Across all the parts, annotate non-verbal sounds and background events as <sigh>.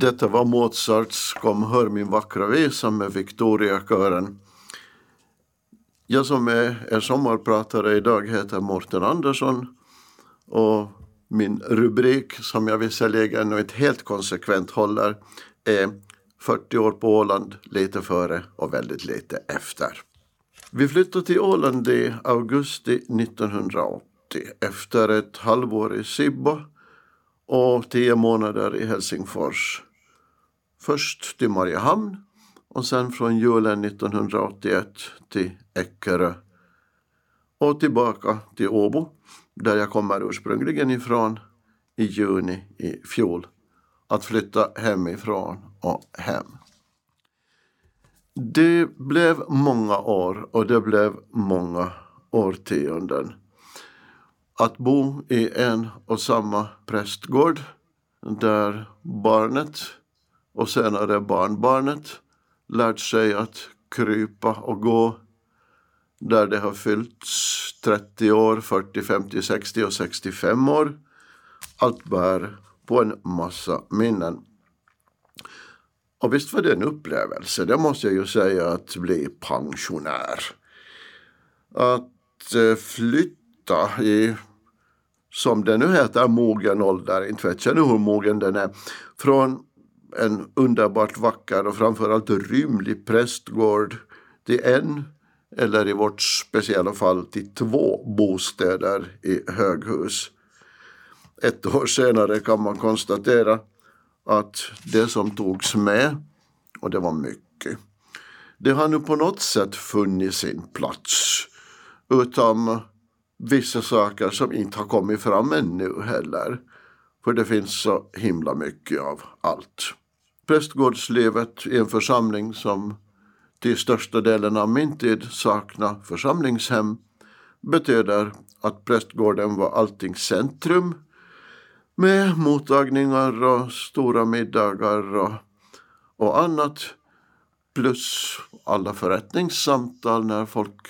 Detta var Mozarts Kom hör min vackra visa med Victoriakören. Jag som är er sommarpratare idag heter Morten Andersson och min rubrik som jag visserligen inte helt konsekvent håller är 40 år på Åland, lite före och väldigt lite efter. Vi flyttade till Åland i augusti 1980 efter ett halvår i Sibbo och tio månader i Helsingfors. Först till Mariehamn och sen från julen 1981 till Eckerö och tillbaka till Åbo där jag kommer ursprungligen ifrån i juni i fjol. Att flytta hemifrån och hem. Det blev många år och det blev många årtionden. Att bo i en och samma prästgård där barnet och senare barnbarnet lärt sig att krypa och gå där det har fyllts 30 år, 40, 50, 60 och 65 år. Allt bär på en massa minnen. Och visst var det en upplevelse, det måste jag ju säga, att bli pensionär. Att eh, flytta i, som det nu heter, mogen ålder, inte vet jag nu hur mogen den är, från en underbart vacker och framförallt rymlig prästgård till en eller i vårt speciella fall till två bostäder i höghus. Ett år senare kan man konstatera att det som togs med, och det var mycket, det har nu på något sätt funnit sin plats. Utom vissa saker som inte har kommit fram ännu heller. För det finns så himla mycket av allt. Prästgårdslivet i en församling som till största delen av min tid saknar församlingshem betyder att prästgården var alltings centrum med mottagningar och stora middagar och, och annat plus alla förrättningssamtal när folk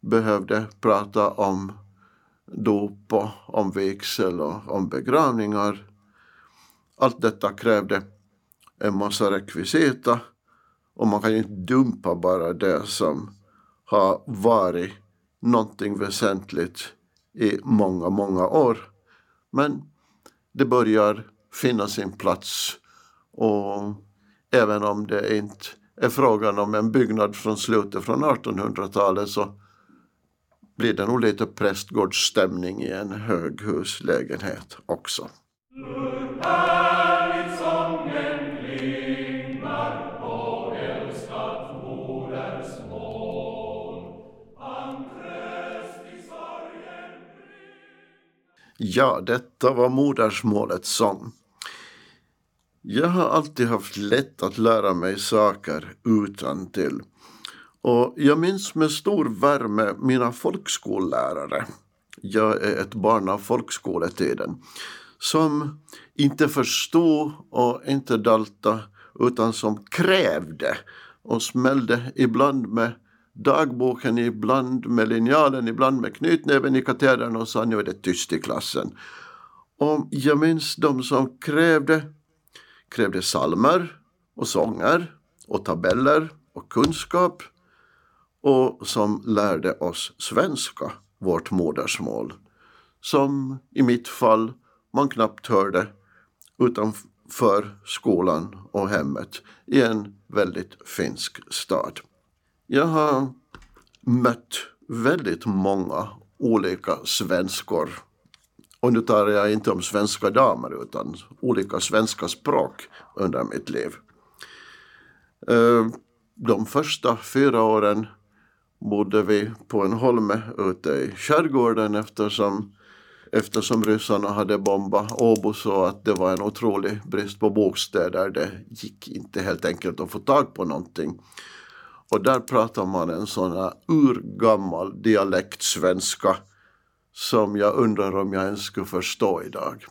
behövde prata om dop och om vigsel och om begravningar. Allt detta krävde en massa rekvisita och man kan ju inte dumpa bara det som har varit någonting väsentligt i många, många år. Men det börjar finna sin plats och även om det inte är frågan om en byggnad från slutet från 1800-talet så blir det nog lite prästgårdsstämning i en höghuslägenhet också. Ja, detta var modersmålets sång. Jag har alltid haft lätt att lära mig saker utan till. Och jag minns med stor värme mina folkskollärare. Jag är ett barn av folkskoletiden. Som inte förstod och inte dalta utan som krävde och smällde ibland med dagboken, ibland med linjalen, ibland med knytnäven i katedern och sa nu är det tyst i klassen. Och jag minns de som krävde, krävde salmer och sånger och tabeller och kunskap och som lärde oss svenska, vårt modersmål. Som i mitt fall man knappt hörde utanför skolan och hemmet i en väldigt finsk stad. Jag har mött väldigt många olika svenskor. Och nu talar jag inte om svenska damer utan olika svenska språk under mitt liv. Eh, de första fyra åren bodde vi på en holme ute i skärgården eftersom, eftersom ryssarna hade bombat Åbo så att det var en otrolig brist på bostäder. Det gick inte helt enkelt att få tag på någonting. Och där pratar man en sån här urgammal dialektsvenska som jag undrar om jag ens skulle förstå idag.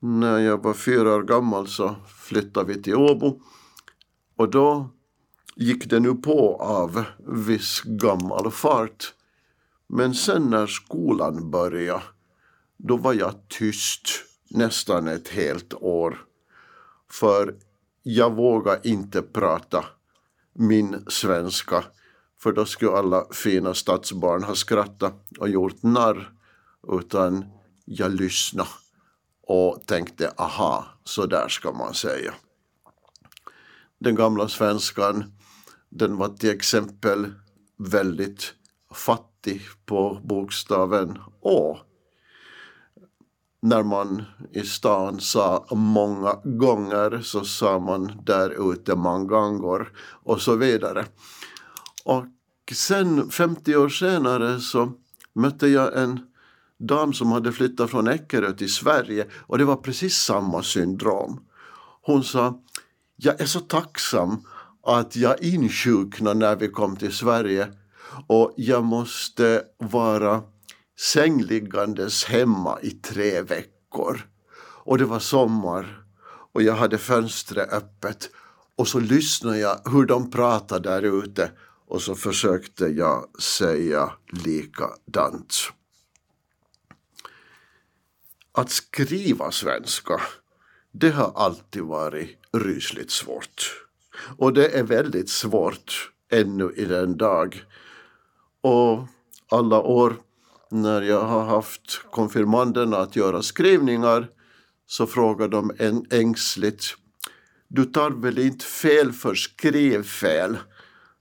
När jag var fyra år gammal så flyttade vi till Åbo och då gick det nu på av viss gammal fart. Men sen när skolan började, då var jag tyst nästan ett helt år. för jag vågade inte prata min svenska för då skulle alla fina stadsbarn ha skrattat och gjort narr utan jag lyssnade och tänkte aha, så där ska man säga. Den gamla svenskan den var till exempel väldigt fattig på bokstaven Å. När man i stan sa många gånger så sa man där ute mangangor och så vidare. Och sen 50 år senare så mötte jag en dam som hade flyttat från Eckerö till Sverige och det var precis samma syndrom. Hon sa, jag är så tacksam att jag insjuknade när vi kom till Sverige och jag måste vara sängliggandes hemma i tre veckor. Och det var sommar och jag hade fönstret öppet och så lyssnade jag hur de pratade där ute och så försökte jag säga likadant. Att skriva svenska, det har alltid varit rysligt svårt. Och det är väldigt svårt ännu i den dag. Och alla år när jag har haft konfirmanderna att göra skrivningar så frågar de en ängsligt Du tar väl inte fel för skrivfel?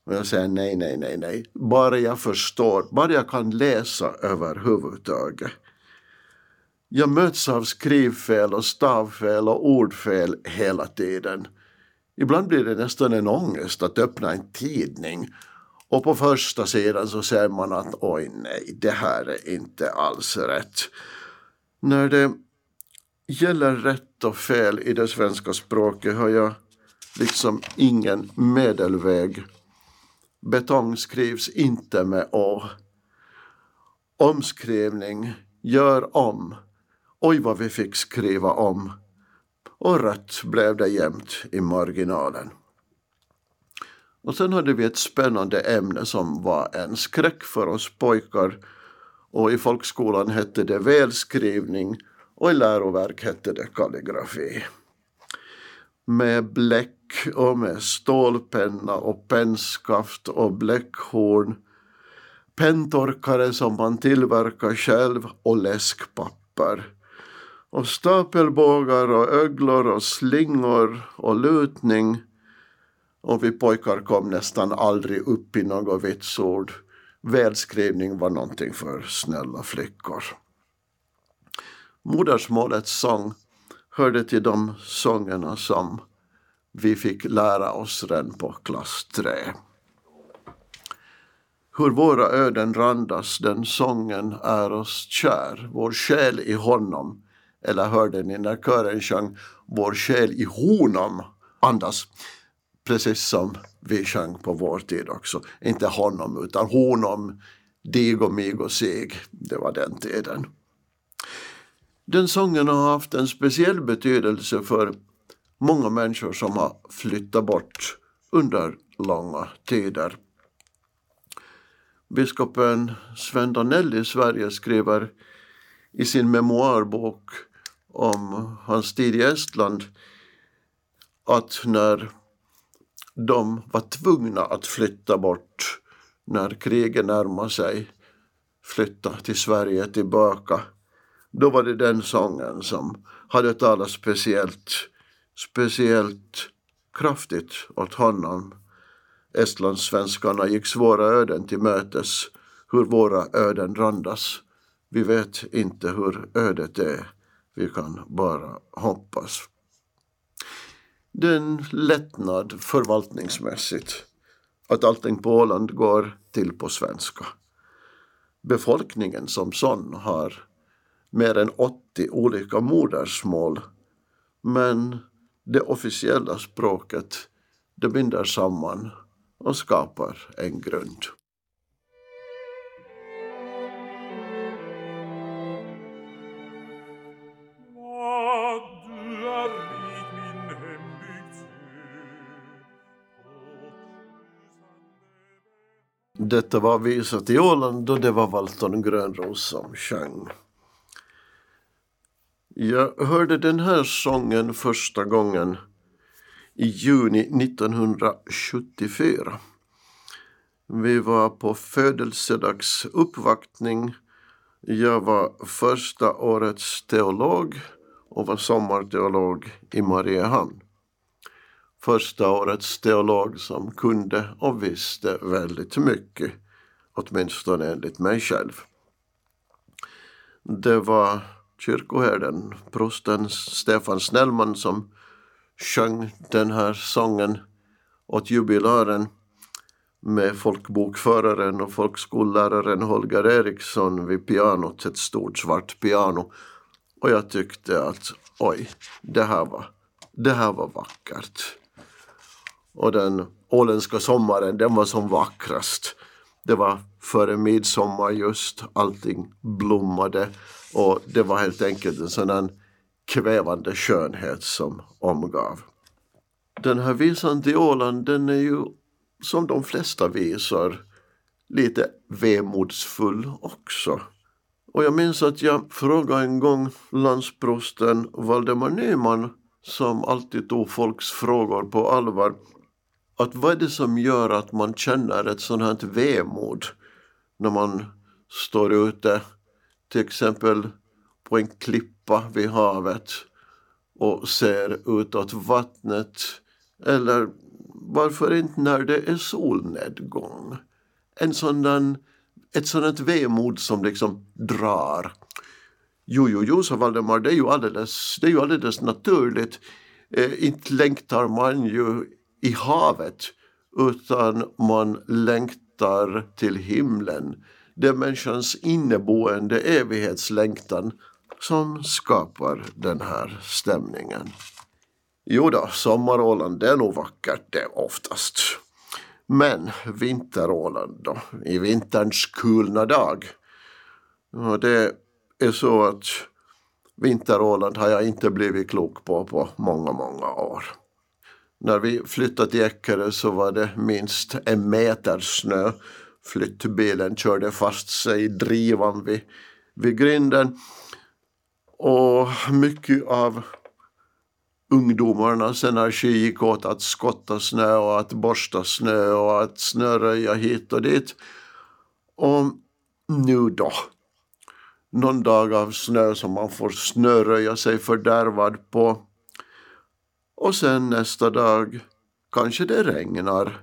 Och jag säger nej, nej, nej, nej. Bara jag förstår, bara jag kan läsa överhuvudtaget. Jag möts av skrivfel och stavfel och ordfel hela tiden. Ibland blir det nästan en ångest att öppna en tidning och på första sidan så ser man att oj nej, det här är inte alls rätt. När det gäller rätt och fel i det svenska språket har jag liksom ingen medelväg. Betong skrivs inte med å. Omskrivning, gör om. Oj vad vi fick skriva om och rött blev det jämt i marginalen. Och sen hade vi ett spännande ämne som var en skräck för oss pojkar. Och i folkskolan hette det välskrivning och i läroverk hette det kalligrafi. Med bläck och med stålpenna och pennskaft och bläckhorn. Penntorkare som man tillverkar själv och läskpapper. Och stapelbågar och öglor och slingor och lutning och vi pojkar kom nästan aldrig upp i något vitsord. Välskrivning var någonting för snälla flickor. Modersmålets sång hörde till de sångerna som vi fick lära oss redan på klass 3. Hur våra öden randas, den sången är oss kär, vår själ i honom eller hörde ni när kören sjöng Vår själ i honom andas. Precis som vi sjöng på vår tid också. Inte honom utan honom, dig och mig och sig. Det var den tiden. Den sången har haft en speciell betydelse för många människor som har flyttat bort under långa tider. Biskopen Sven Danell i Sverige skriver i sin memoarbok om hans tid i Estland att när de var tvungna att flytta bort när kriget närmade sig, flytta till Sverige tillbaka, då var det den sången som hade talat speciellt, speciellt kraftigt åt honom. Estlandssvenskarna gick svåra öden till mötes. Hur våra öden randas. Vi vet inte hur ödet är. Vi kan bara hoppas. Det är en lättnad förvaltningsmässigt att allting på Åland går till på svenska. Befolkningen som sån har mer än 80 olika modersmål men det officiella språket det binder samman och skapar en grund. Detta var visat i Åland och det var Valton Grönros som sjöng. Jag hörde den här sången första gången i juni 1974. Vi var på födelsedagsuppvaktning. Jag var första årets teolog och var sommarteolog i Mariehamn. Första årets teolog som kunde och visste väldigt mycket, åtminstone enligt mig själv. Det var kyrkoherden, prosten Stefan Snellman som sjöng den här sången åt jubilaren med folkbokföraren och folkskolläraren Holger Eriksson vid pianot, ett stort svart piano. Och jag tyckte att oj, det här var, det här var vackert. Och den åländska sommaren, den var som vackrast. Det var före midsommar just, allting blommade och det var helt enkelt en sådan kvävande skönhet som omgav. Den här visan till Åland den är ju som de flesta visor lite vemodsfull också. Och jag minns att jag frågade en gång landsprosten Valdemar Nyman som alltid tog folks frågor på allvar att vad är det som gör att man känner ett sånt här vemod när man står ute till exempel på en klippa vid havet och ser utåt vattnet eller varför inte när det är solnedgång? En sådan, ett sådant vemod som liksom drar. Jo, jo, jo, sa Valdemar, det är ju alldeles, det är ju alldeles naturligt. Eh, inte längtar man ju i havet utan man längtar till himlen. Det är människans inneboende evighetslängtan som skapar den här stämningen. Jo då, sommaråland det är nog vackert det oftast. Men vinteråland då, i vinterns kulna dag. Och det är så att vinteråland har jag inte blivit klok på på många, många år. När vi flyttade till Ekerö så var det minst en meter snö. Flyttbilen körde fast sig i drivan vid, vid grinden. Och mycket av ungdomarnas energi gick åt att skotta snö och att borsta snö och att snöröja hit och dit. Och nu då? Någon dag av snö som man får snöröja sig fördärvad på. Och sen nästa dag kanske det regnar.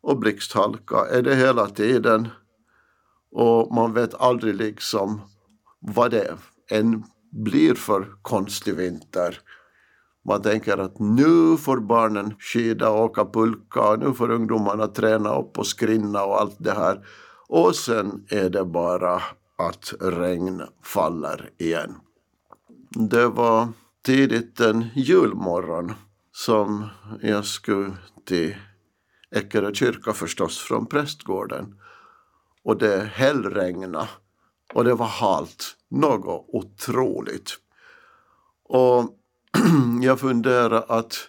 Och blixthalka är det hela tiden. Och man vet aldrig liksom vad det än blir för konstig vinter. Man tänker att nu får barnen skida och åka pulka och nu får ungdomarna träna upp och skrinna och allt det här. Och sen är det bara att regn faller igen. Det var tidigt en julmorgon som jag skulle till Eckerö kyrka förstås från prästgården. Och det hällregnade och det var halt, något otroligt. Och <clears throat> jag funderar att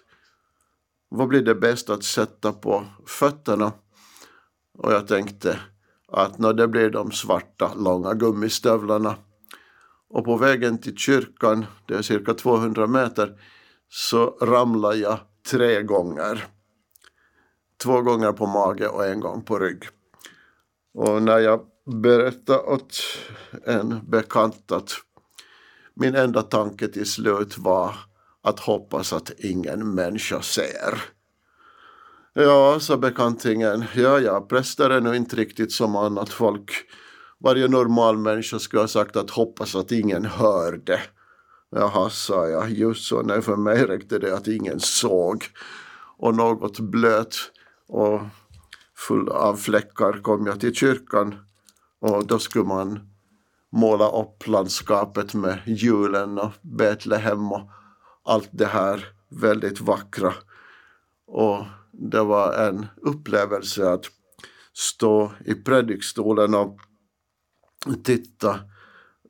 vad blir det bäst att sätta på fötterna? Och jag tänkte att när det blir de svarta långa gummistövlarna. Och på vägen till kyrkan, det är cirka 200 meter, så ramlar jag tre gånger. Två gånger på mage och en gång på rygg. Och när jag berättade åt en bekant att min enda tanke till slut var att hoppas att ingen människa ser. Ja, sa bekantingen, ja, ja, präster är nog inte riktigt som annat folk. Varje normal människa skulle ha sagt att hoppas att ingen hörde. Jaha, sa jag, just så, nej för mig räckte det att ingen såg. Och något blöt och full av fläckar kom jag till kyrkan och då skulle man måla upp landskapet med julen och Betlehem och allt det här väldigt vackra. Och det var en upplevelse att stå i predikstolen och titta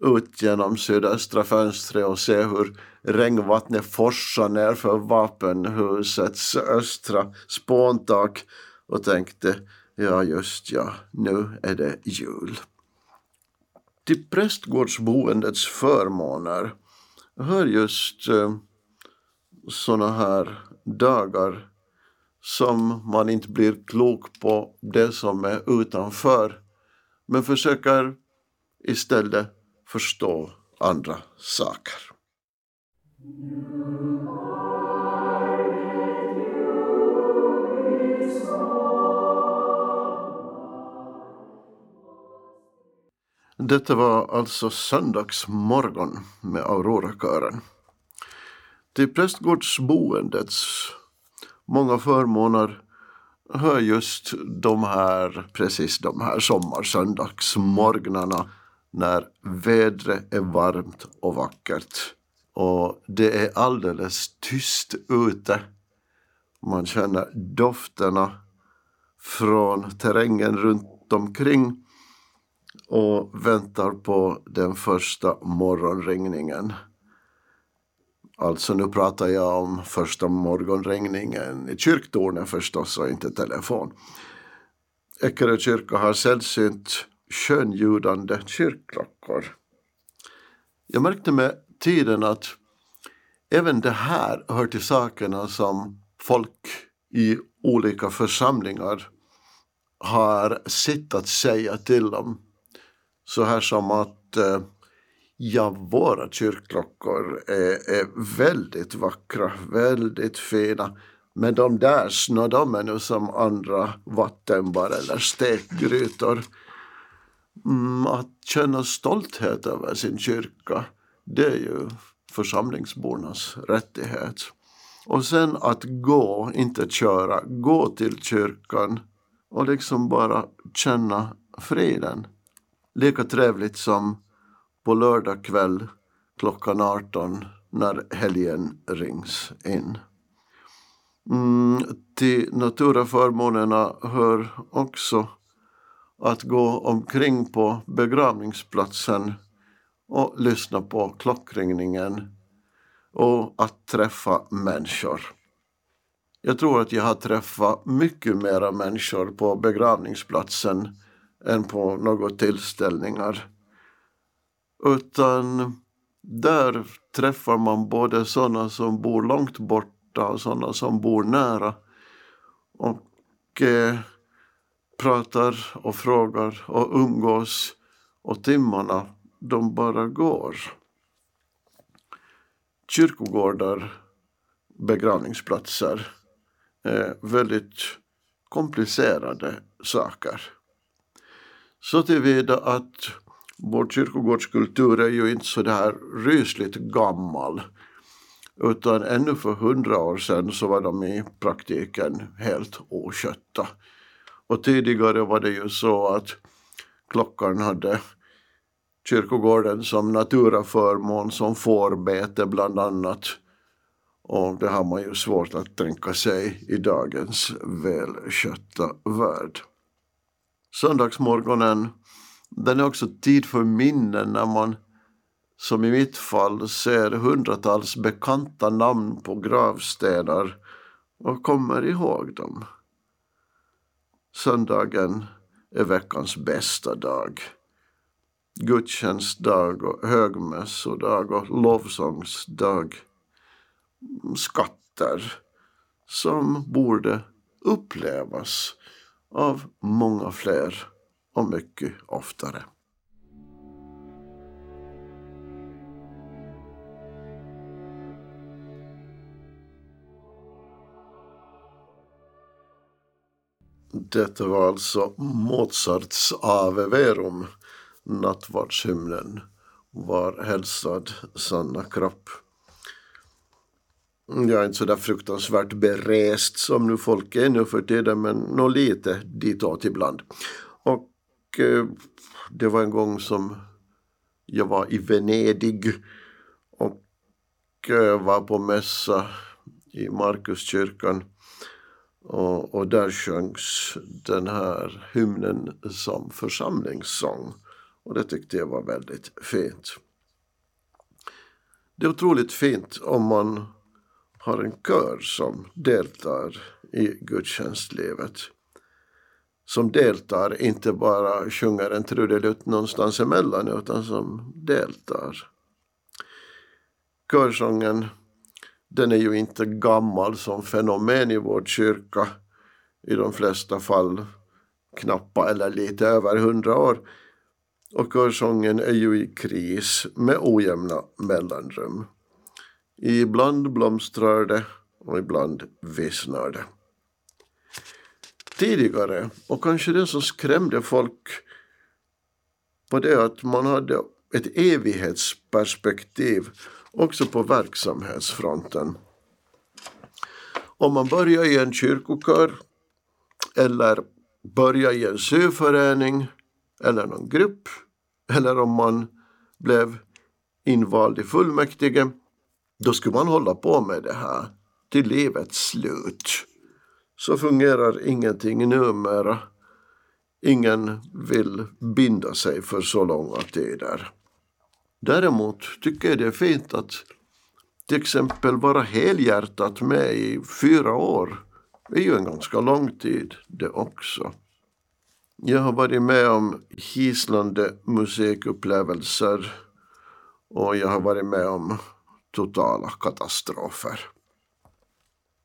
ut genom sydöstra fönstret och se hur regnvattnet forsar ner för vapenhusets östra spåntak och tänkte ja just ja, nu är det jul. Till prästgårdsboendets förmåner hör just eh, såna här dagar som man inte blir klok på det som är utanför men försöker istället förstå andra saker. Detta var alltså söndagsmorgon med Aurorakören. Till prästgårdsboendets många förmåner hör just de här, precis de här sommarsöndagsmorgnarna när vädret är varmt och vackert och det är alldeles tyst ute. Man känner dofterna från terrängen runt omkring och väntar på den första morgonregningen. Alltså nu pratar jag om första morgonregningen i kyrktornet förstås och inte telefon. Eckerö kyrka har sällsynt skönljudande kyrkklockor. Jag märkte med tiden att även det här hör till sakerna som folk i olika församlingar har sett att säga till om. Så här som att eh, ja, våra kyrkklockor är, är väldigt vackra, väldigt fina. Men de där små, de är nu som andra vattenbar eller stekgrytor. Mm, att känna stolthet över sin kyrka, det är ju församlingsbornas rättighet. Och sen att gå, inte köra, gå till kyrkan och liksom bara känna friden. Lika trevligt som på lördag kväll klockan 18 när helgen rings in. Mm, till naturaförmånerna hör också att gå omkring på begravningsplatsen och lyssna på klockringningen och att träffa människor. Jag tror att jag har träffat mycket mera människor på begravningsplatsen än på några tillställningar. Utan där träffar man både sådana som bor långt borta och sådana som bor nära. Och eh, pratar och frågar och umgås och timmarna de bara går. Kyrkogårdar, begravningsplatser är väldigt komplicerade saker. Så tillvida att vår kyrkogårdskultur är ju inte så där rysligt gammal. Utan ännu för hundra år sedan så var de i praktiken helt oskötta. Och tidigare var det ju så att klockan hade kyrkogården som naturaförmån, som fårbete bland annat. Och det har man ju svårt att tänka sig i dagens välskötta värld. Söndagsmorgonen, den är också tid för minnen när man som i mitt fall ser hundratals bekanta namn på gravstenar och kommer ihåg dem. Söndagen är veckans bästa dag. Gudstjänstdag och högmässodag och lovsångsdag. Skatter som borde upplevas av många fler och mycket oftare. Detta var alltså Mozarts Ave Verum, nattvardshymnen, var hälsad Sanna Kropp. Jag är inte så där fruktansvärt berest som nu folk är nu för tiden men nå lite ditåt ibland. Och eh, det var en gång som jag var i Venedig och eh, var på mässa i Markuskyrkan och, och där sjöngs den här hymnen som församlingssång. Och det tyckte jag var väldigt fint. Det är otroligt fint om man har en kör som deltar i gudstjänstlivet. Som deltar, inte bara sjunger en trudelutt någonstans emellan utan som deltar. Körsången den är ju inte gammal som fenomen i vår kyrka. I de flesta fall knappa eller lite över hundra år. Och körsången är ju i kris med ojämna mellanrum. Ibland blomstrar det och ibland vissnar det. Tidigare, och kanske det som skrämde folk var det att man hade ett evighetsperspektiv också på verksamhetsfronten. Om man börjar i en kyrkokör eller börjar i en syförening eller någon grupp eller om man blev invald i fullmäktige då skulle man hålla på med det här till livets slut. Så fungerar ingenting numera. Ingen vill binda sig för så långa tider. Däremot tycker jag det är fint att till exempel vara helhjärtat med i fyra år. Det är ju en ganska lång tid det också. Jag har varit med om hisnande musikupplevelser och jag har varit med om totala katastrofer.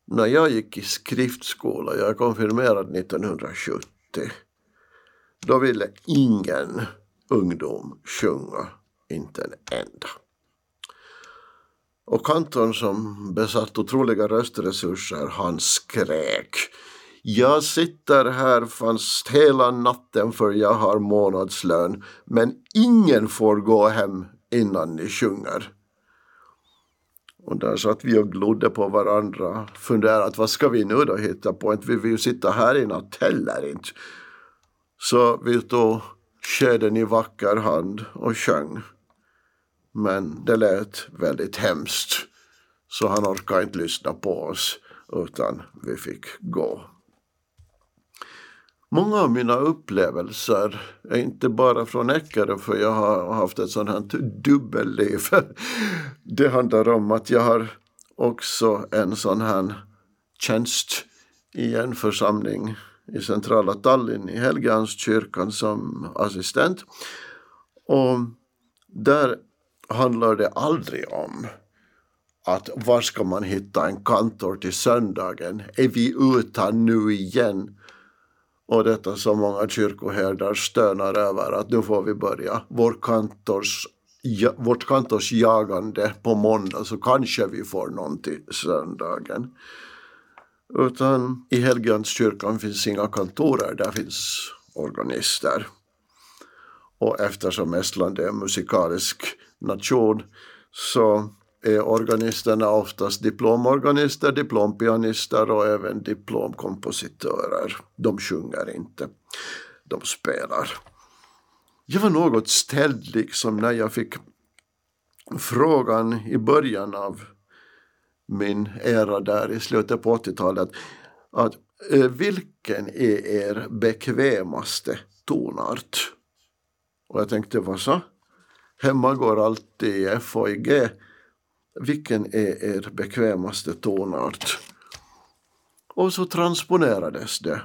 När jag gick i skriftskola, jag är konfirmerad 1970, då ville ingen ungdom sjunga, inte en enda. Och kantorn som besatt otroliga röstresurser, han skrek. Jag sitter här fast hela natten för jag har månadslön, men ingen får gå hem innan ni sjunger. Och där satt vi och glodde på varandra, funderat vad ska vi nu då hitta på, inte vi vill ju sitta här i natt heller inte. Så vi tog skeden i vacker hand och sjöng. Men det lät väldigt hemskt. Så han orkade inte lyssna på oss utan vi fick gå. Många av mina upplevelser är inte bara från Eckerö för jag har haft ett sånt här dubbelliv. <laughs> Det handlar om att jag har också en sån här tjänst i en församling i centrala Tallinn i Helgeandskyrkan som assistent. Och där handlar det aldrig om att var ska man hitta en kantor till söndagen? Är vi utan nu igen? Och detta som många kyrkoherdar stönar över att nu får vi börja vår kantors, ja, vårt kantors jagande på måndag så kanske vi får någon till söndagen. Utan i Helgeandskyrkan finns inga kantorer, där finns organister. Och eftersom Estland är en musikalisk nation så är organisterna oftast diplomorganister, diplompianister och även diplomkompositörer. De sjunger inte, de spelar. Jag var något ställd liksom när jag fick frågan i början av min era där i slutet på 80-talet att eh, vilken är er bekvämaste tonart? Och jag tänkte, vad så? Hemma går alltid i F och i G vilken är er bekvämaste tonart? Och så transponerades det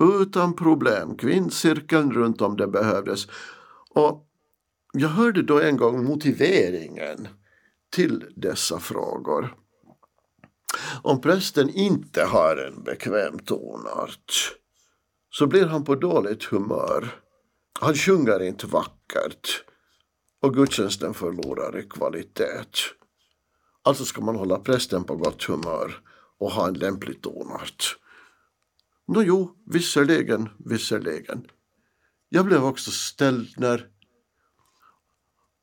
utan problem, kvintcirkeln runt om det behövdes. Och jag hörde då en gång motiveringen till dessa frågor. Om prästen inte har en bekväm tonart så blir han på dåligt humör. Han sjunger inte vackert och gudstjänsten förlorar i kvalitet. Alltså ska man hålla prästen på gott humör och ha en lämplig tonart. Nå jo, visserligen, visserligen. Jag blev också ställd när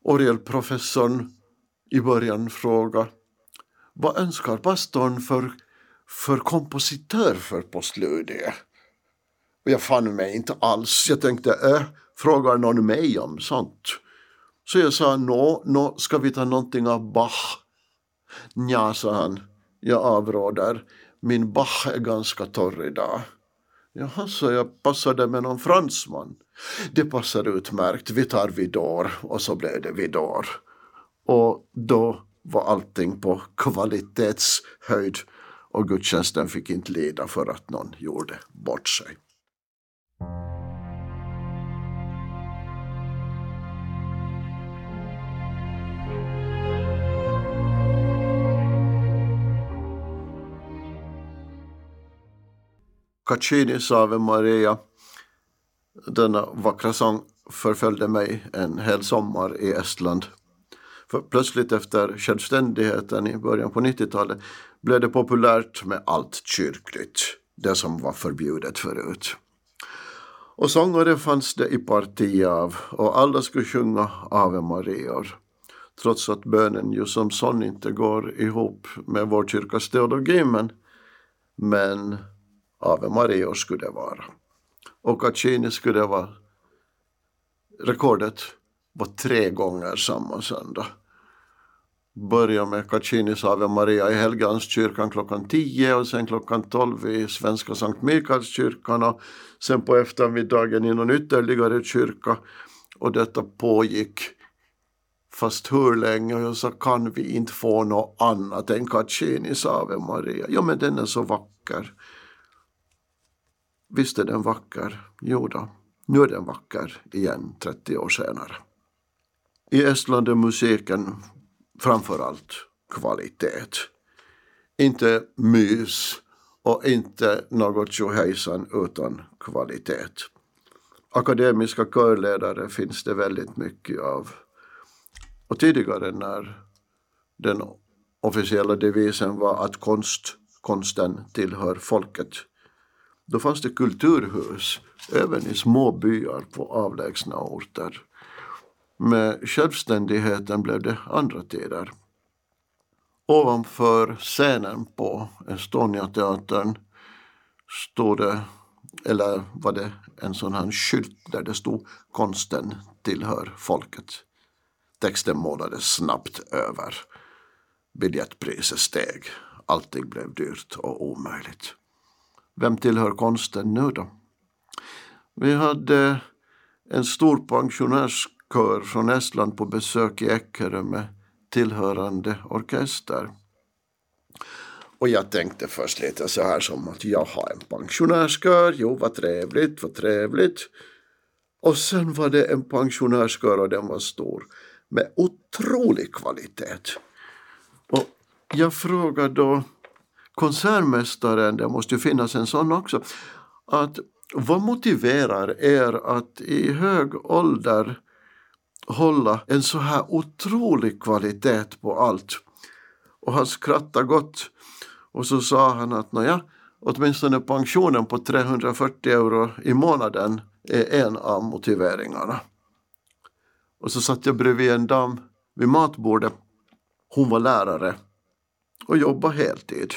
orgelprofessorn i början frågade vad önskar pastorn för, för kompositör för postludiet? Och jag fann mig inte alls. Jag tänkte, äh, frågar någon mig om sånt? Så jag sa, nå, nå ska vi ta någonting av Bach? Nja, sa han, jag avråder. Min Bach är ganska torr idag. Jaha, så jag passade med någon fransman. Det passar utmärkt, vi tar Vidor. Och så blev det Vidor. Och då var allting på kvalitetshöjd och gudstjänsten fick inte lida för att någon gjorde bort sig. Caccinis Ave Maria. Denna vackra sång förföljde mig en hel sommar i Estland. För plötsligt efter självständigheten i början på 90-talet blev det populärt med allt kyrkligt, det som var förbjudet förut. Och sångare fanns det i parti av och alla skulle sjunga Ave Marior. Trots att bönen ju som sån inte går ihop med vår kyrkas teologi men, men Ave Maria skulle det vara. Och Caccini skulle vara rekordet var tre gånger samma söndag. Börja med Caccinis Ave Maria i Helgeandskyrkan klockan 10 och sen klockan 12 i Svenska Sankt Mikaelskyrkan och sen på eftermiddagen i någon ytterligare kyrka. Och detta pågick fast hur länge och jag sa kan vi inte få något annat än Caccinis Ave Maria. Ja men den är så vacker. Visst är den vacker? Jo då. Nu är den vacker igen 30 år senare. I Estland är musiken framför allt kvalitet. Inte mys och inte något tjohejsan utan kvalitet. Akademiska körledare finns det väldigt mycket av. Och tidigare när den officiella devisen var att konst, konsten tillhör folket, då fanns det kulturhus även i små byar på avlägsna orter. Med självständigheten blev det andra tider. Ovanför scenen på Estoniateatern stod det, eller var det en sån här skylt där det stod konsten tillhör folket. Texten målades snabbt över. Biljettpriset steg. Allting blev dyrt och omöjligt. Vem tillhör konsten nu då? Vi hade en stor pensionärskör från Estland på besök i Eckerö med tillhörande orkester. Och jag tänkte först lite så här som att jag har en pensionärskör, jo vad trevligt, vad trevligt. Och sen var det en pensionärskör och den var stor med otrolig kvalitet. Och jag frågade då konsertmästaren, det måste ju finnas en sån också, att vad motiverar er att i hög ålder hålla en så här otrolig kvalitet på allt? Och han skrattade gott och så sa han att nåja, åtminstone pensionen på 340 euro i månaden är en av motiveringarna. Och så satt jag bredvid en dam vid matbordet. Hon var lärare och jobbade heltid.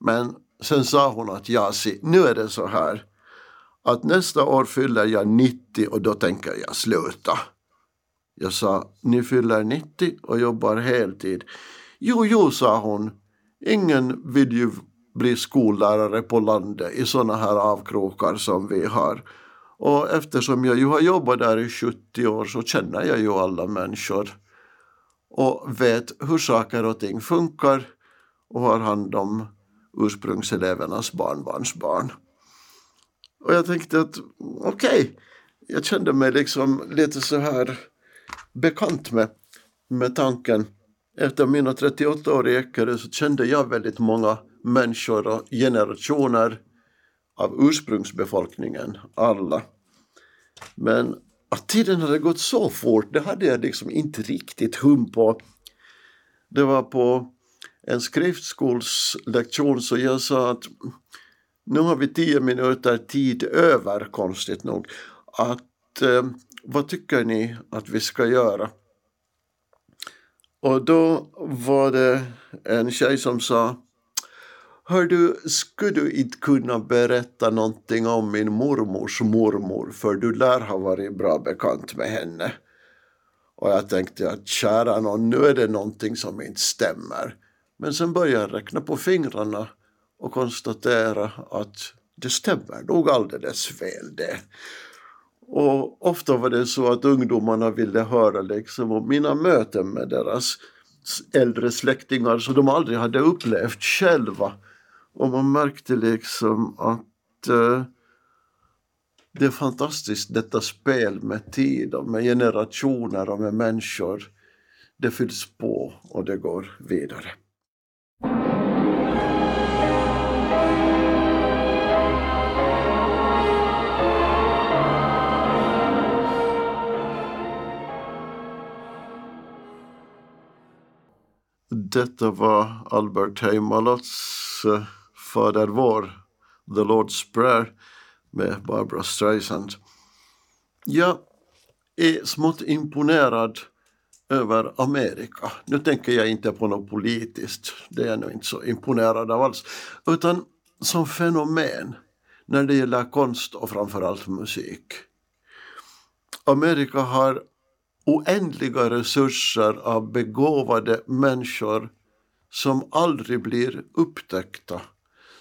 Men sen sa hon att ja, nu är det så här att nästa år fyller jag 90 och då tänker jag sluta. Jag sa, ni fyller 90 och jobbar heltid. Jo, jo, sa hon. Ingen vill ju bli skollärare på landet i sådana här avkrokar som vi har. Och eftersom jag ju har jobbat där i 70 år så känner jag ju alla människor och vet hur saker och ting funkar och har hand om ursprungselevernas barnbarnsbarn. Och jag tänkte att okej, okay, jag kände mig liksom lite så här bekant med, med tanken. Efter mina 38 år i Ekerö så kände jag väldigt många människor och generationer av ursprungsbefolkningen, alla. Men att tiden hade gått så fort, det hade jag liksom inte riktigt hum på. Det var på en skriftskolslektion så jag sa att nu har vi tio minuter tid över, konstigt nog. Att, eh, vad tycker ni att vi ska göra? Och då var det en tjej som sa Hör du, skulle du inte kunna berätta någonting om min mormors mormor för du lär ha varit bra bekant med henne. Och jag tänkte att kära någon, nu är det någonting som inte stämmer. Men sen började jag räkna på fingrarna och konstatera att det stämmer nog alldeles väl det. Och ofta var det så att ungdomarna ville höra liksom om mina möten med deras äldre släktingar som de aldrig hade upplevt själva. Och man märkte liksom att eh, det är fantastiskt detta spel med tid och med generationer och med människor. Det fylls på och det går vidare. Detta var Albert Heimalots uh, eh, Fader vår, The Lord's Prayer med Barbara Streisand. Jag är smått imponerad över Amerika. Nu tänker jag inte på något politiskt, det är jag nog inte så imponerad av alls, utan som fenomen när det gäller konst och framförallt musik. Amerika har oändliga resurser av begåvade människor som aldrig blir upptäckta.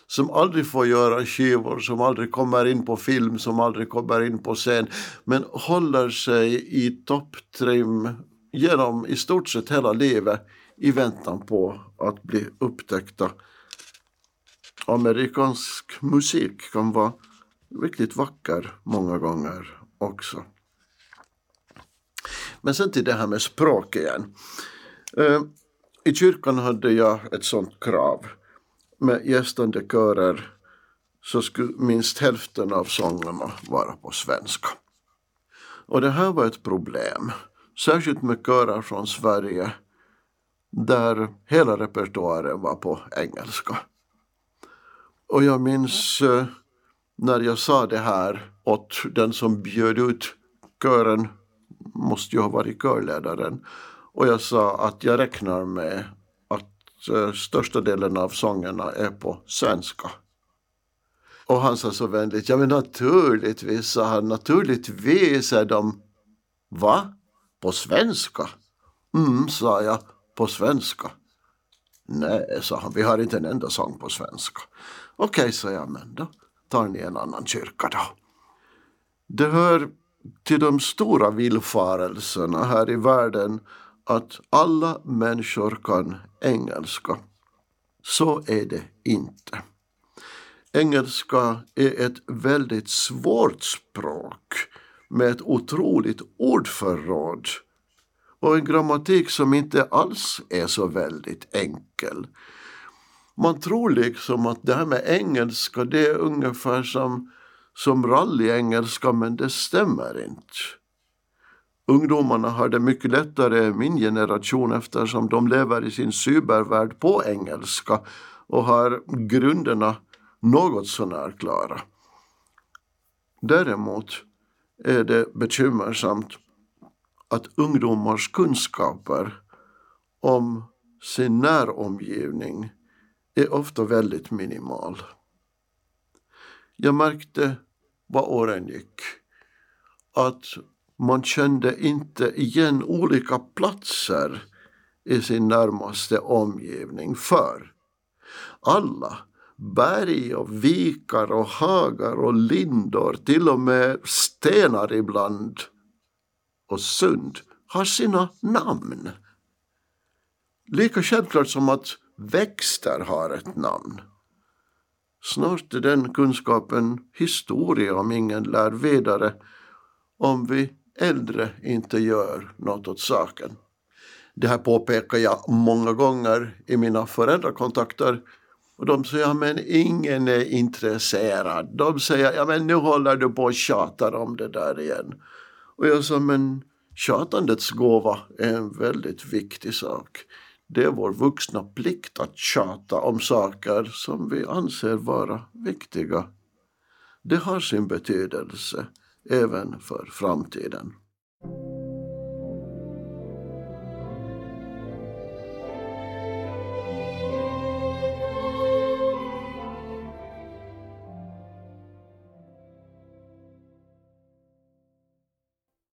Som aldrig får göra skivor, som aldrig kommer in på film, som aldrig kommer in på scen. Men håller sig i topptrim genom i stort sett hela livet i väntan på att bli upptäckta. Amerikansk musik kan vara riktigt vacker många gånger också. Men sen till det här med språk igen. Eh, I kyrkan hade jag ett sånt krav. Med gästande körer så skulle minst hälften av sångerna vara på svenska. Och det här var ett problem. Särskilt med körer från Sverige där hela repertoaren var på engelska. Och jag minns eh, när jag sa det här åt den som bjöd ut kören måste ju ha varit körledaren. Och jag sa att jag räknar med att eh, största delen av sångerna är på svenska. Och han sa så vänligt, ja men naturligtvis, sa han, naturligtvis är de, va? På svenska? Mm, sa jag, på svenska. Nej, sa han, vi har inte en enda sång på svenska. Okej, okay, sa jag, men då tar ni en annan kyrka då. Det hör till de stora villfarelserna här i världen att alla människor kan engelska. Så är det inte. Engelska är ett väldigt svårt språk med ett otroligt ordförråd och en grammatik som inte alls är så väldigt enkel. Man tror liksom att det här med engelska det är ungefär som som rallyengelska men det stämmer inte. Ungdomarna har det mycket lättare än min generation eftersom de lever i sin cybervärld på engelska och har grunderna något sånär klara. Däremot är det bekymmersamt att ungdomars kunskaper om sin näromgivning är ofta väldigt minimal. Jag märkte vad åren gick. Att man kände inte igen olika platser i sin närmaste omgivning för alla berg och vikar och hagar och lindor, till och med stenar ibland och sund har sina namn. Lika självklart som att växter har ett namn. Snart är den kunskapen historia om ingen lär vidare om vi äldre inte gör något åt saken. Det här påpekar jag många gånger i mina föräldrakontakter och de säger men ingen är intresserad. De säger ja men nu håller du på och tjatar om det där igen. Och jag sa men tjatandets gåva är en väldigt viktig sak. Det är vår vuxna plikt att tjata om saker som vi anser vara viktiga. Det har sin betydelse även för framtiden.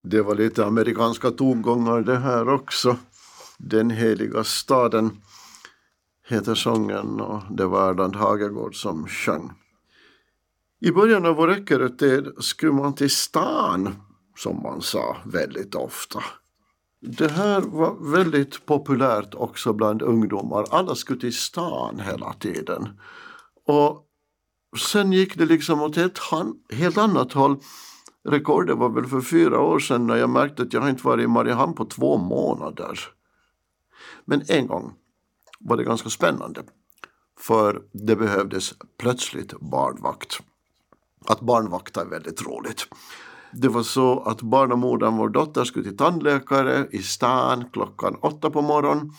Det var lite amerikanska tongångar det här också. Den heliga staden heter sången och det var Erland Hagegård som sjöng. I början av vår Eckerötid skulle man till stan, som man sa väldigt ofta. Det här var väldigt populärt också bland ungdomar. Alla skulle till stan hela tiden. Och sen gick det liksom åt ett helt annat håll. Rekordet var väl för fyra år sedan när jag märkte att jag inte varit i Mariehamn på två månader. Men en gång var det ganska spännande. För det behövdes plötsligt barnvakt. Att barnvakta är väldigt roligt. Det var så att barnamodern, vår dotter, skulle till tandläkare i stan klockan åtta på morgonen.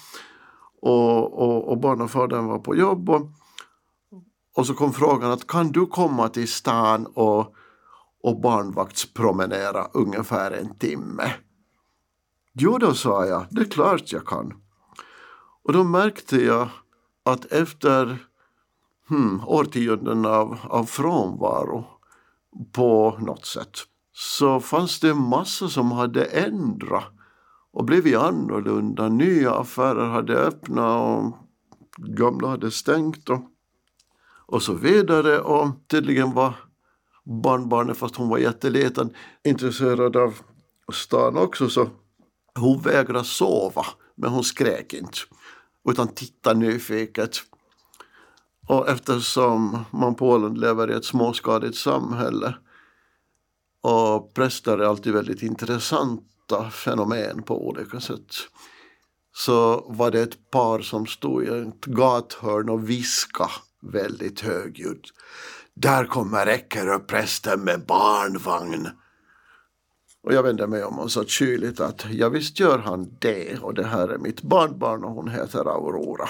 och, och, och barnafadern var på jobb och, och så kom frågan att kan du komma till stan och, och barnvaktspromenera ungefär en timme? Jo då, sa jag, det är klart jag kan. Och då märkte jag att efter hmm, årtionden av, av frånvaro på något sätt så fanns det en massa som hade ändrat och blivit annorlunda. Nya affärer hade öppnat och gamla hade stängt och, och så vidare. Och tydligen var barnbarnet, fast hon var jätteliten, intresserad av stan också så hon vägrade sova, men hon skrek inte utan titta nyfiket. Och eftersom man på Åland lever i ett småskaligt samhälle och präster är alltid väldigt intressanta fenomen på olika sätt så var det ett par som stod i ett gathörn och viska väldigt högljutt. Där kommer Eckerö-prästen med barnvagn. Och jag vände mig om och sa kyligt att ja visst gör han det och det här är mitt barnbarn och hon heter Aurora.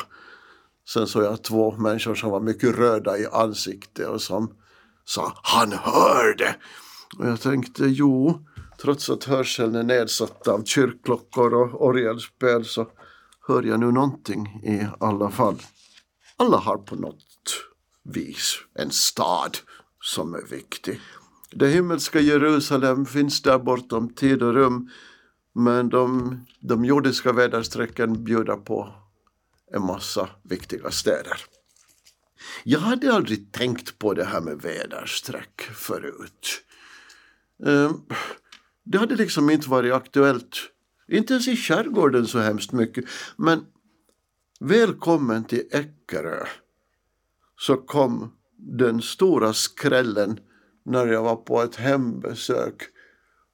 Sen såg jag två människor som var mycket röda i ansiktet och som sa han hörde. Och jag tänkte jo, trots att hörseln är nedsatt av kyrkklockor och orgelspel så hör jag nu någonting i alla fall. Alla har på något vis en stad som är viktig. Det himmelska Jerusalem finns där bortom tid och rum men de, de jordiska väderstrecken bjuder på en massa viktiga städer. Jag hade aldrig tänkt på det här med väderstreck förut. Ehm, det hade liksom inte varit aktuellt, inte ens i skärgården så hemskt mycket. Men välkommen till Eckerö så kom den stora skrällen när jag var på ett hembesök.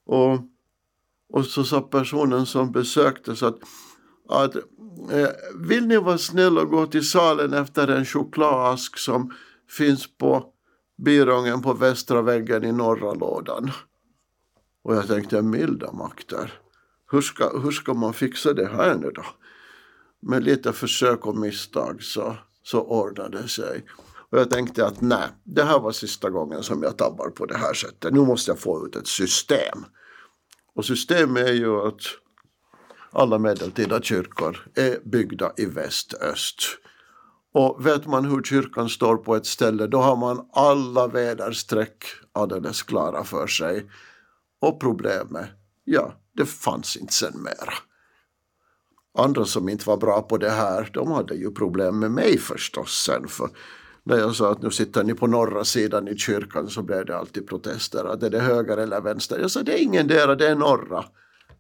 Och, och så sa personen som besöktes att, att eh, vill ni vara snäll och gå till salen efter en chokladask som finns på birången på västra väggen i norra lådan. Och jag tänkte milda makter. Hur ska, hur ska man fixa det här nu då? Med lite försök och misstag så, så ordnade det sig. Och jag tänkte att nej, det här var sista gången som jag tabbar på det här sättet. Nu måste jag få ut ett system. Och system är ju att alla medeltida kyrkor är byggda i väst-öst. Och vet man hur kyrkan står på ett ställe då har man alla väderstreck alldeles klara för sig. Och problemet, ja, det fanns inte sen mera. Andra som inte var bra på det här, de hade ju problem med mig förstås sen. För när jag sa att nu sitter ni på norra sidan i kyrkan så blev det alltid protester. Att är det höger eller vänster? Jag sa det är ingen där, det är norra.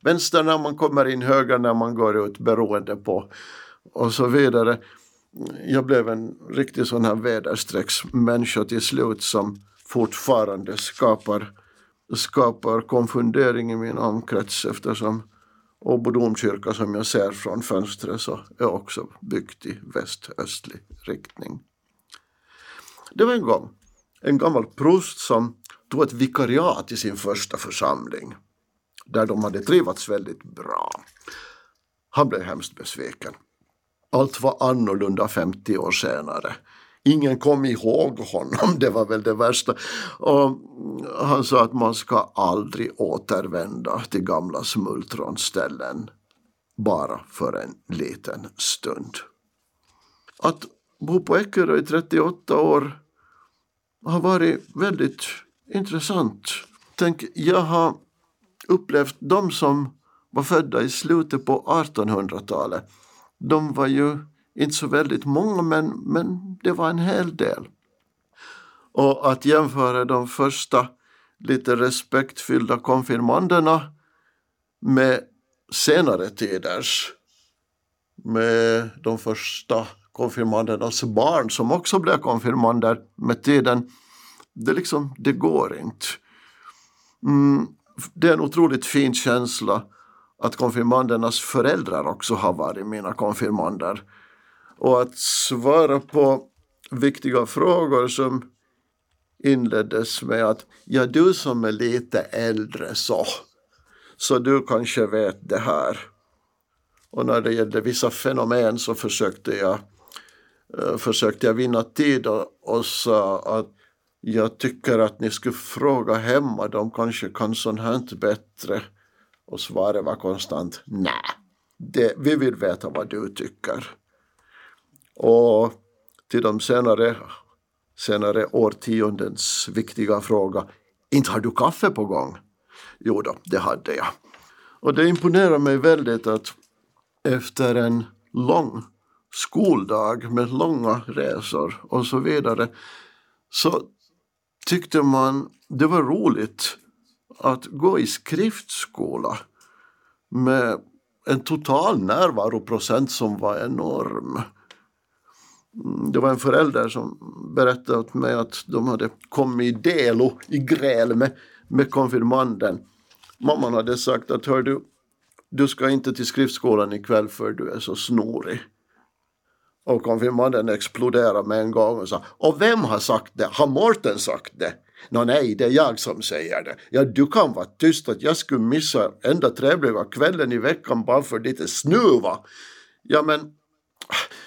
Vänster när man kommer in, höger när man går ut beroende på och så vidare. Jag blev en riktig sån här väderstrecksmänniska till slut som fortfarande skapar, skapar konfundering i min omkrets eftersom Åbo domkyrka som jag ser från fönstret så är också byggt i väst-östlig riktning. Det var en gång en gammal prost som tog ett vikariat i sin första församling där de hade trivats väldigt bra. Han blev hemskt besviken. Allt var annorlunda 50 år senare. Ingen kom ihåg honom, <laughs> det var väl det värsta. Och han sa att man ska aldrig återvända till gamla smultronställen bara för en liten stund. Att bo på Eckerö i 38 år har varit väldigt intressant. Tänk, jag har upplevt de som var födda i slutet på 1800-talet. De var ju inte så väldigt många men, men det var en hel del. Och att jämföra de första lite respektfyllda konfirmanderna med senare tiders med de första konfirmandernas alltså barn som också blev konfirmander med tiden. Det, liksom, det går inte. Mm, det är en otroligt fin känsla att konfirmandernas föräldrar också har varit mina konfirmander. Och att svara på viktiga frågor som inleddes med att ja, du som är lite äldre så, så du kanske vet det här. Och när det gällde vissa fenomen så försökte jag, Eh, försökte jag vinna tid och, och sa att jag tycker att ni skulle fråga hemma, de kanske kan sånt här bättre. Och svaret var konstant nej, vi vill veta vad du tycker. Och till de senare, senare årtiondens viktiga fråga, inte har du kaffe på gång? Jo då, det hade jag. Och det imponerar mig väldigt att efter en lång skoldag med långa resor och så vidare så tyckte man det var roligt att gå i skriftskola med en total närvaroprocent som var enorm. Mm, det var en förälder som berättade åt mig att de hade kommit i delo, i gräl med, med konfirmanden. Mamman hade sagt att hör du, du ska inte till skriftskolan ikväll för du är så snorig. Och konfirmanden exploderade med en gång och sa Och vem har sagt det? Har Mårten sagt det? Nå nej, det är jag som säger det. Ja, du kan vara tyst att jag skulle missa enda trevliga kvällen i veckan bara för lite snuva. Ja, men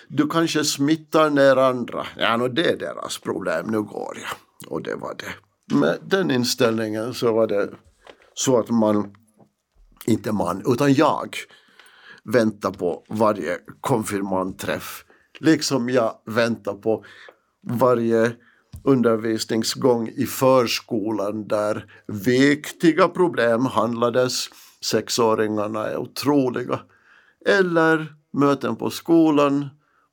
du kanske smittar ner andra. Ja, no, det är deras problem. Nu går jag. Och det var det. Med den inställningen så var det så att man, inte man, utan jag väntar på varje konfirmandträff. Liksom jag väntar på varje undervisningsgång i förskolan där viktiga problem handlades. Sexåringarna är otroliga. Eller möten på skolan,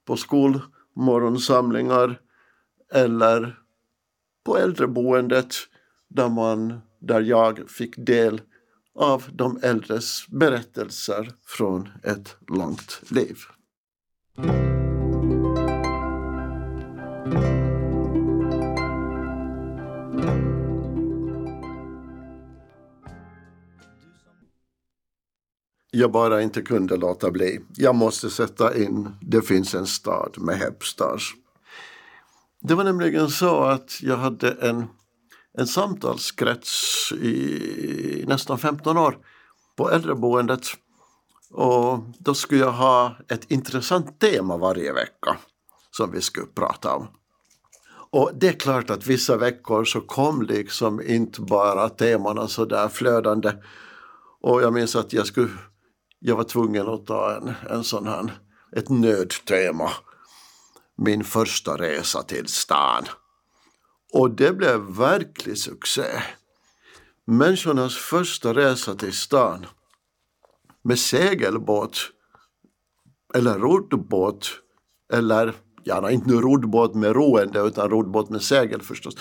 på skolmorgonsamlingar eller på äldreboendet där, man, där jag fick del av de äldres berättelser från ett långt liv. Jag bara inte kunde låta bli. Jag måste sätta in Det finns en stad med Hepstars. Det var nämligen så att jag hade en, en samtalskrets i nästan 15 år på äldreboendet. Och då skulle jag ha ett intressant tema varje vecka som vi skulle prata om. Och det är klart att vissa veckor så kom liksom inte bara temana så där flödande. Och jag minns att jag skulle jag var tvungen att ta en, en sån här, ett nödtema. Min första resa till stan. Och det blev verklig succé. Människornas första resa till stan med segelbåt eller roddbåt eller gärna inte nu roddbåt med roende utan roddbåt med segel förstås.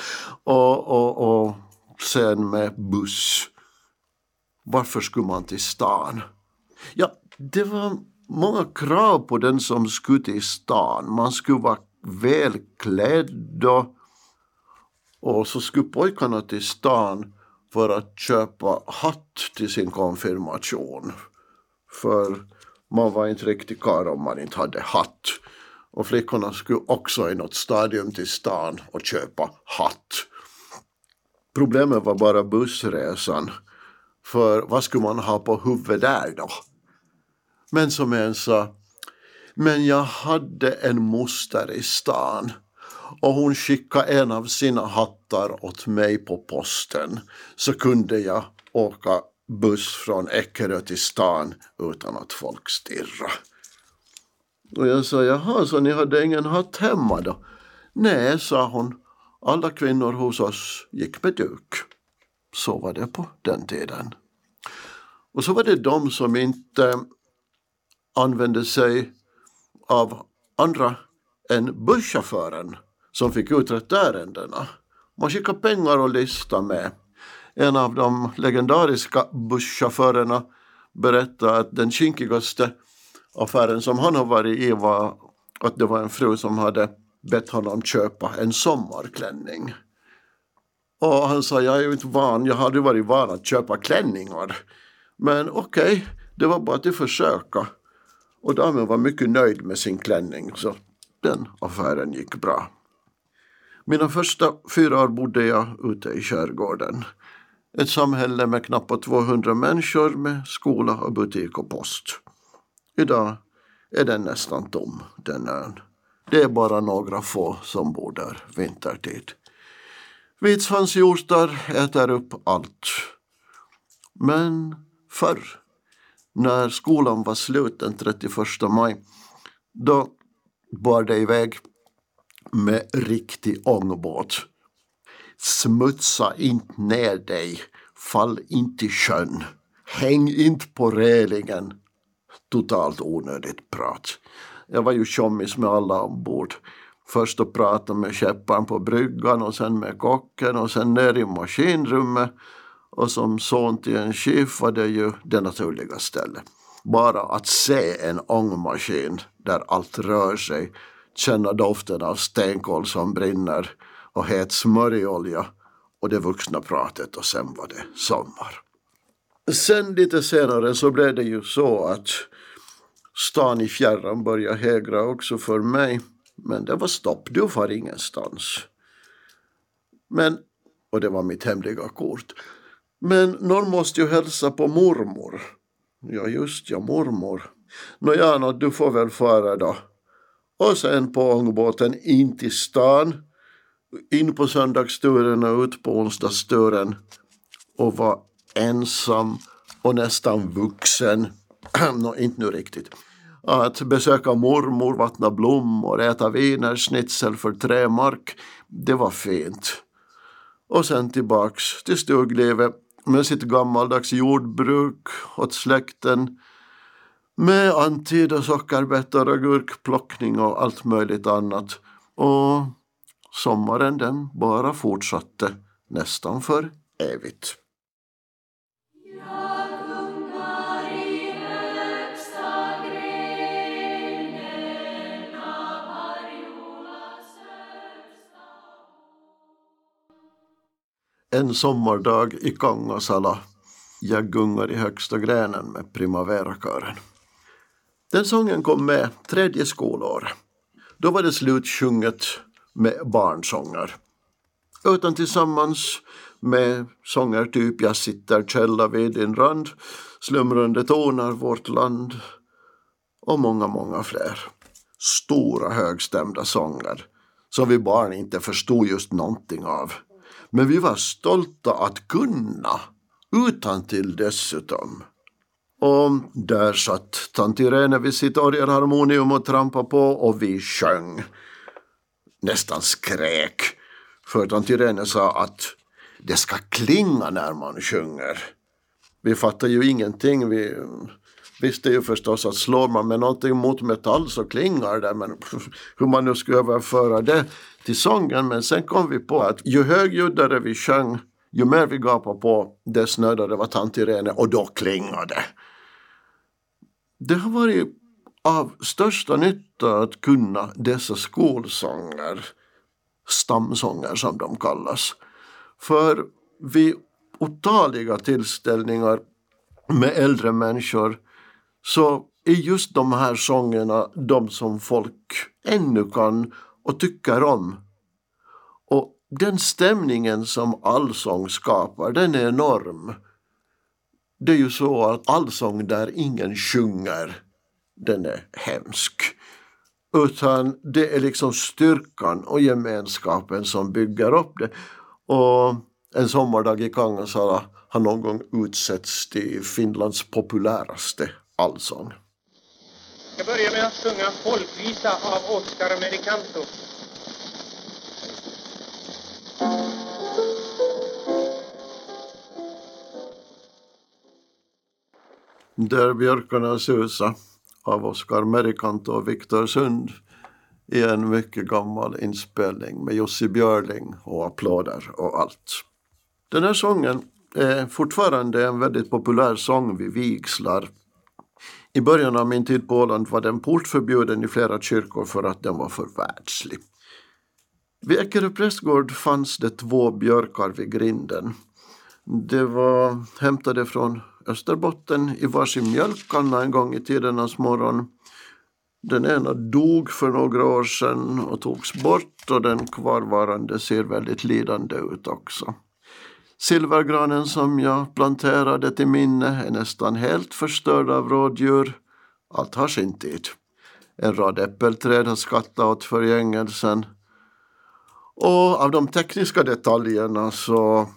Och, och, och sen med buss. Varför skulle man till stan? Ja, det var många krav på den som skulle till stan. Man skulle vara välklädd och, och så skulle pojkarna till stan för att köpa hatt till sin konfirmation. För man var inte riktigt karl om man inte hade hatt. Och flickorna skulle också i något stadium till stan och köpa hatt. Problemet var bara bussresan. För vad skulle man ha på huvudet där då? Men som en sa, men jag hade en moster i stan och hon skickade en av sina hattar åt mig på posten så kunde jag åka buss från Eckerö till stan utan att folk stirra. Och jag sa, jaha, så ni hade ingen hatt hemma då? Nej, sa hon, alla kvinnor hos oss gick med duk. Så var det på den tiden. Och så var det de som inte använde sig av andra än busschauffören som fick uträtta ärendena. Man skickade pengar och lista med. En av de legendariska busschaufförerna berättade att den kinkigaste affären som han har varit i var att det var en fru som hade bett honom köpa en sommarklänning. Och han sa, jag är ju inte van, jag hade varit van att köpa klänningar. Men okej, okay, det var bara att försöka. Och damen var mycket nöjd med sin klänning så den affären gick bra. Mina första fyra år bodde jag ute i skärgården. Ett samhälle med knappt 200 människor med skola och butik och post. Idag är den nästan tom, den ön. Det är bara några få som bor där vintertid. Vitsvanshjortar äter upp allt. Men förr, när skolan var slut den 31 maj, då bar det iväg med riktig ångbåt. Smutsa inte ner dig, fall inte i sjön, häng inte på relingen. Totalt onödigt prat. Jag var ju tjommis med alla ombord. Först att prata med skepparen på bryggan och sen med kocken och sen ner i maskinrummet. Och som son till en chef var det ju det naturliga stället. Bara att se en ångmaskin där allt rör sig, känna doften av stenkol som brinner och het smörjolja och det vuxna pratet och sen var det sommar. Sen lite senare så blev det ju så att stan i fjärran började hägra också för mig. Men det var stopp, du far ingenstans. Men, och det var mitt hemliga kort. Men någon måste ju hälsa på mormor. Ja just ja, mormor. Nåja, no, du får väl fara då. Och sen på ångbåten in till stan. In på söndagsturen och ut på onsdagsturen. Och var ensam och nästan vuxen. <clears throat> Nå, inte nu riktigt. Att besöka mormor, vattna blommor, äta wienerschnitzel för tre mark, det var fint. Och sen tillbaks till stuglivet med sitt gammaldags jordbruk åt släkten med antid och sockerbetor och gurkplockning och allt möjligt annat. Och sommaren den bara fortsatte nästan för evigt. En sommardag i Kangasala. Jag gungar i högsta grenen med Primavera-kören Den sången kom med tredje skolår. Då var det slutsjunget med barnsånger. Utan tillsammans med sånger typ Jag sitter källa vid din rand, Slumrande tonar vårt land och många, många fler. Stora högstämda sånger som vi barn inte förstod just någonting av. Men vi var stolta att kunna, utan till dessutom. Och där satt tant Irene vid sitt orgelharmonium och trampade på och vi sjöng. Nästan skrek. För tant Irene sa att det ska klinga när man sjunger. Vi fattade ju ingenting. Vi visste ju förstås att slår man med någonting mot metall så klingar det. Men <laughs> hur man nu skulle överföra det till sången. Men sen kom vi på att ju högljuddare vi sjöng, ju mer vi gapade på, desto snödare var tant Irene och då klingade det. Det har varit av största nytta att kunna dessa skolsånger, stamsånger som de kallas. För vid otaliga tillställningar med äldre människor så är just de här sångerna de som folk ännu kan och tycker om. Och den stämningen som allsång skapar, den är enorm. Det är ju så att allsång där ingen sjunger, den är hemsk. Utan det är liksom styrkan och gemenskapen som bygger upp det. Och en sommardag i Kangasala har någon gång utsetts till Finlands populäraste allsång. Jag börjar med att sjunga Folkvisa av Oscar Americanto. Där björkarna susa av Oscar Merikanto och Viktor Sund i en mycket gammal inspelning med Jussi Björling och applåder och allt. Den här sången är fortfarande en väldigt populär sång vid vigslar. I början av min tid på Åland var den portförbjuden i flera kyrkor för att den var för världslig. Vid Eckerö prästgård fanns det två björkar vid grinden. De var hämtade från Österbotten i varsin mjölkkanna en gång i tidernas morgon. Den ena dog för några år sedan och togs bort och den kvarvarande ser väldigt lidande ut också. Silvergranen som jag planterade till minne är nästan helt förstörd av rådjur. allt har sin tid. En rad äppelträd har skattat åt förgängelsen. Och av de tekniska detaljerna så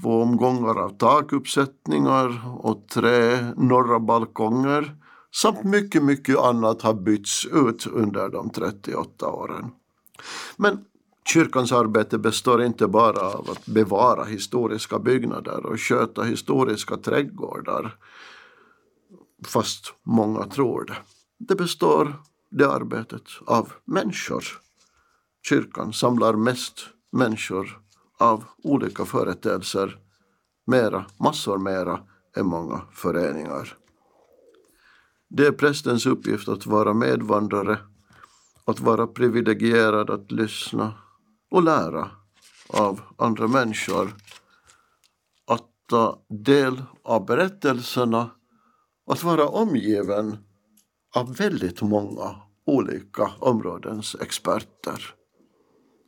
två omgångar av takuppsättningar och tre norra balkonger samt mycket, mycket annat har bytts ut under de 38 åren. Men kyrkans arbete består inte bara av att bevara historiska byggnader och sköta historiska trädgårdar, fast många tror det. Det består, det arbetet, av människor. Kyrkan samlar mest människor av olika företeelser, mera, massor mera än många föreningar. Det är prästens uppgift att vara medvandrare, att vara privilegierad att lyssna och lära av andra människor, att ta del av berättelserna, att vara omgiven av väldigt många olika områdens experter.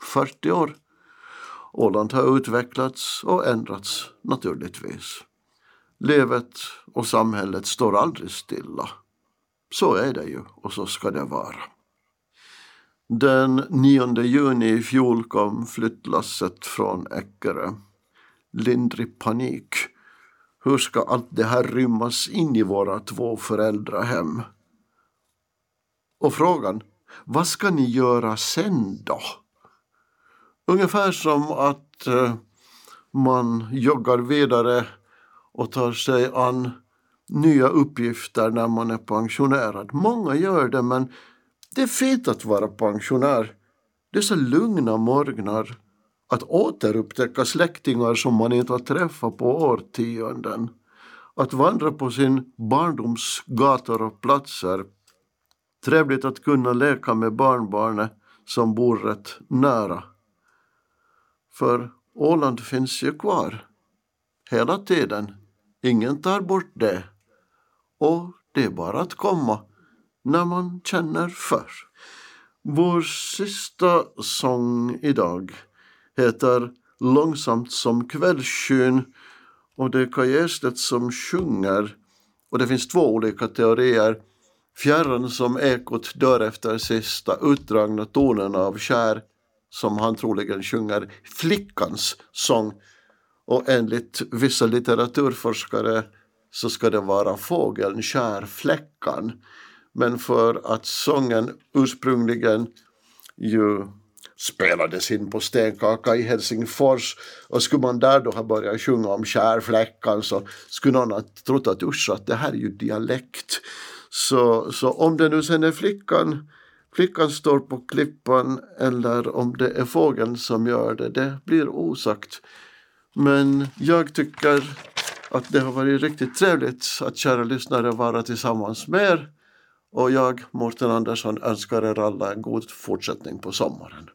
40 år. Åland har utvecklats och ändrats naturligtvis. Livet och samhället står aldrig stilla. Så är det ju och så ska det vara. Den 9 juni i fjol kom flyttlasset från Eckerö. Lindrig panik. Hur ska allt det här rymmas in i våra två föräldrahem? Och frågan, vad ska ni göra sen då? Ungefär som att eh, man joggar vidare och tar sig an nya uppgifter när man är pensionerad. Många gör det men det är fint att vara pensionär. Dessa lugna morgnar att återupptäcka släktingar som man inte har träffat på årtionden. Att vandra på sin barndoms gator och platser. Trevligt att kunna leka med barnbarnet som bor rätt nära. För Åland finns ju kvar. Hela tiden. Ingen tar bort det. Och det är bara att komma när man känner för. Vår sista sång idag heter Långsamt som kvällsskyn och det är Kaj Erstedt som sjunger. Och det finns två olika teorier. Fjärran som ekot dör efter sista utdragna tonen av kär som han troligen sjunger flickans sång. Och enligt vissa litteraturforskare så ska det vara fågeln Kärfläckan fläckan. Men för att sången ursprungligen ju spelades in på Stenkaka i Helsingfors och skulle man där då ha börjat sjunga om kärfläckan så skulle någon ha trott att usch att det här är ju dialekt. Så, så om det nu sen är flickan, flickan står på klippan eller om det är fågeln som gör det, det blir osagt. Men jag tycker att det har varit riktigt trevligt att kära lyssnare vara tillsammans med er. Och jag, Mårten Andersson, önskar er alla en god fortsättning på sommaren.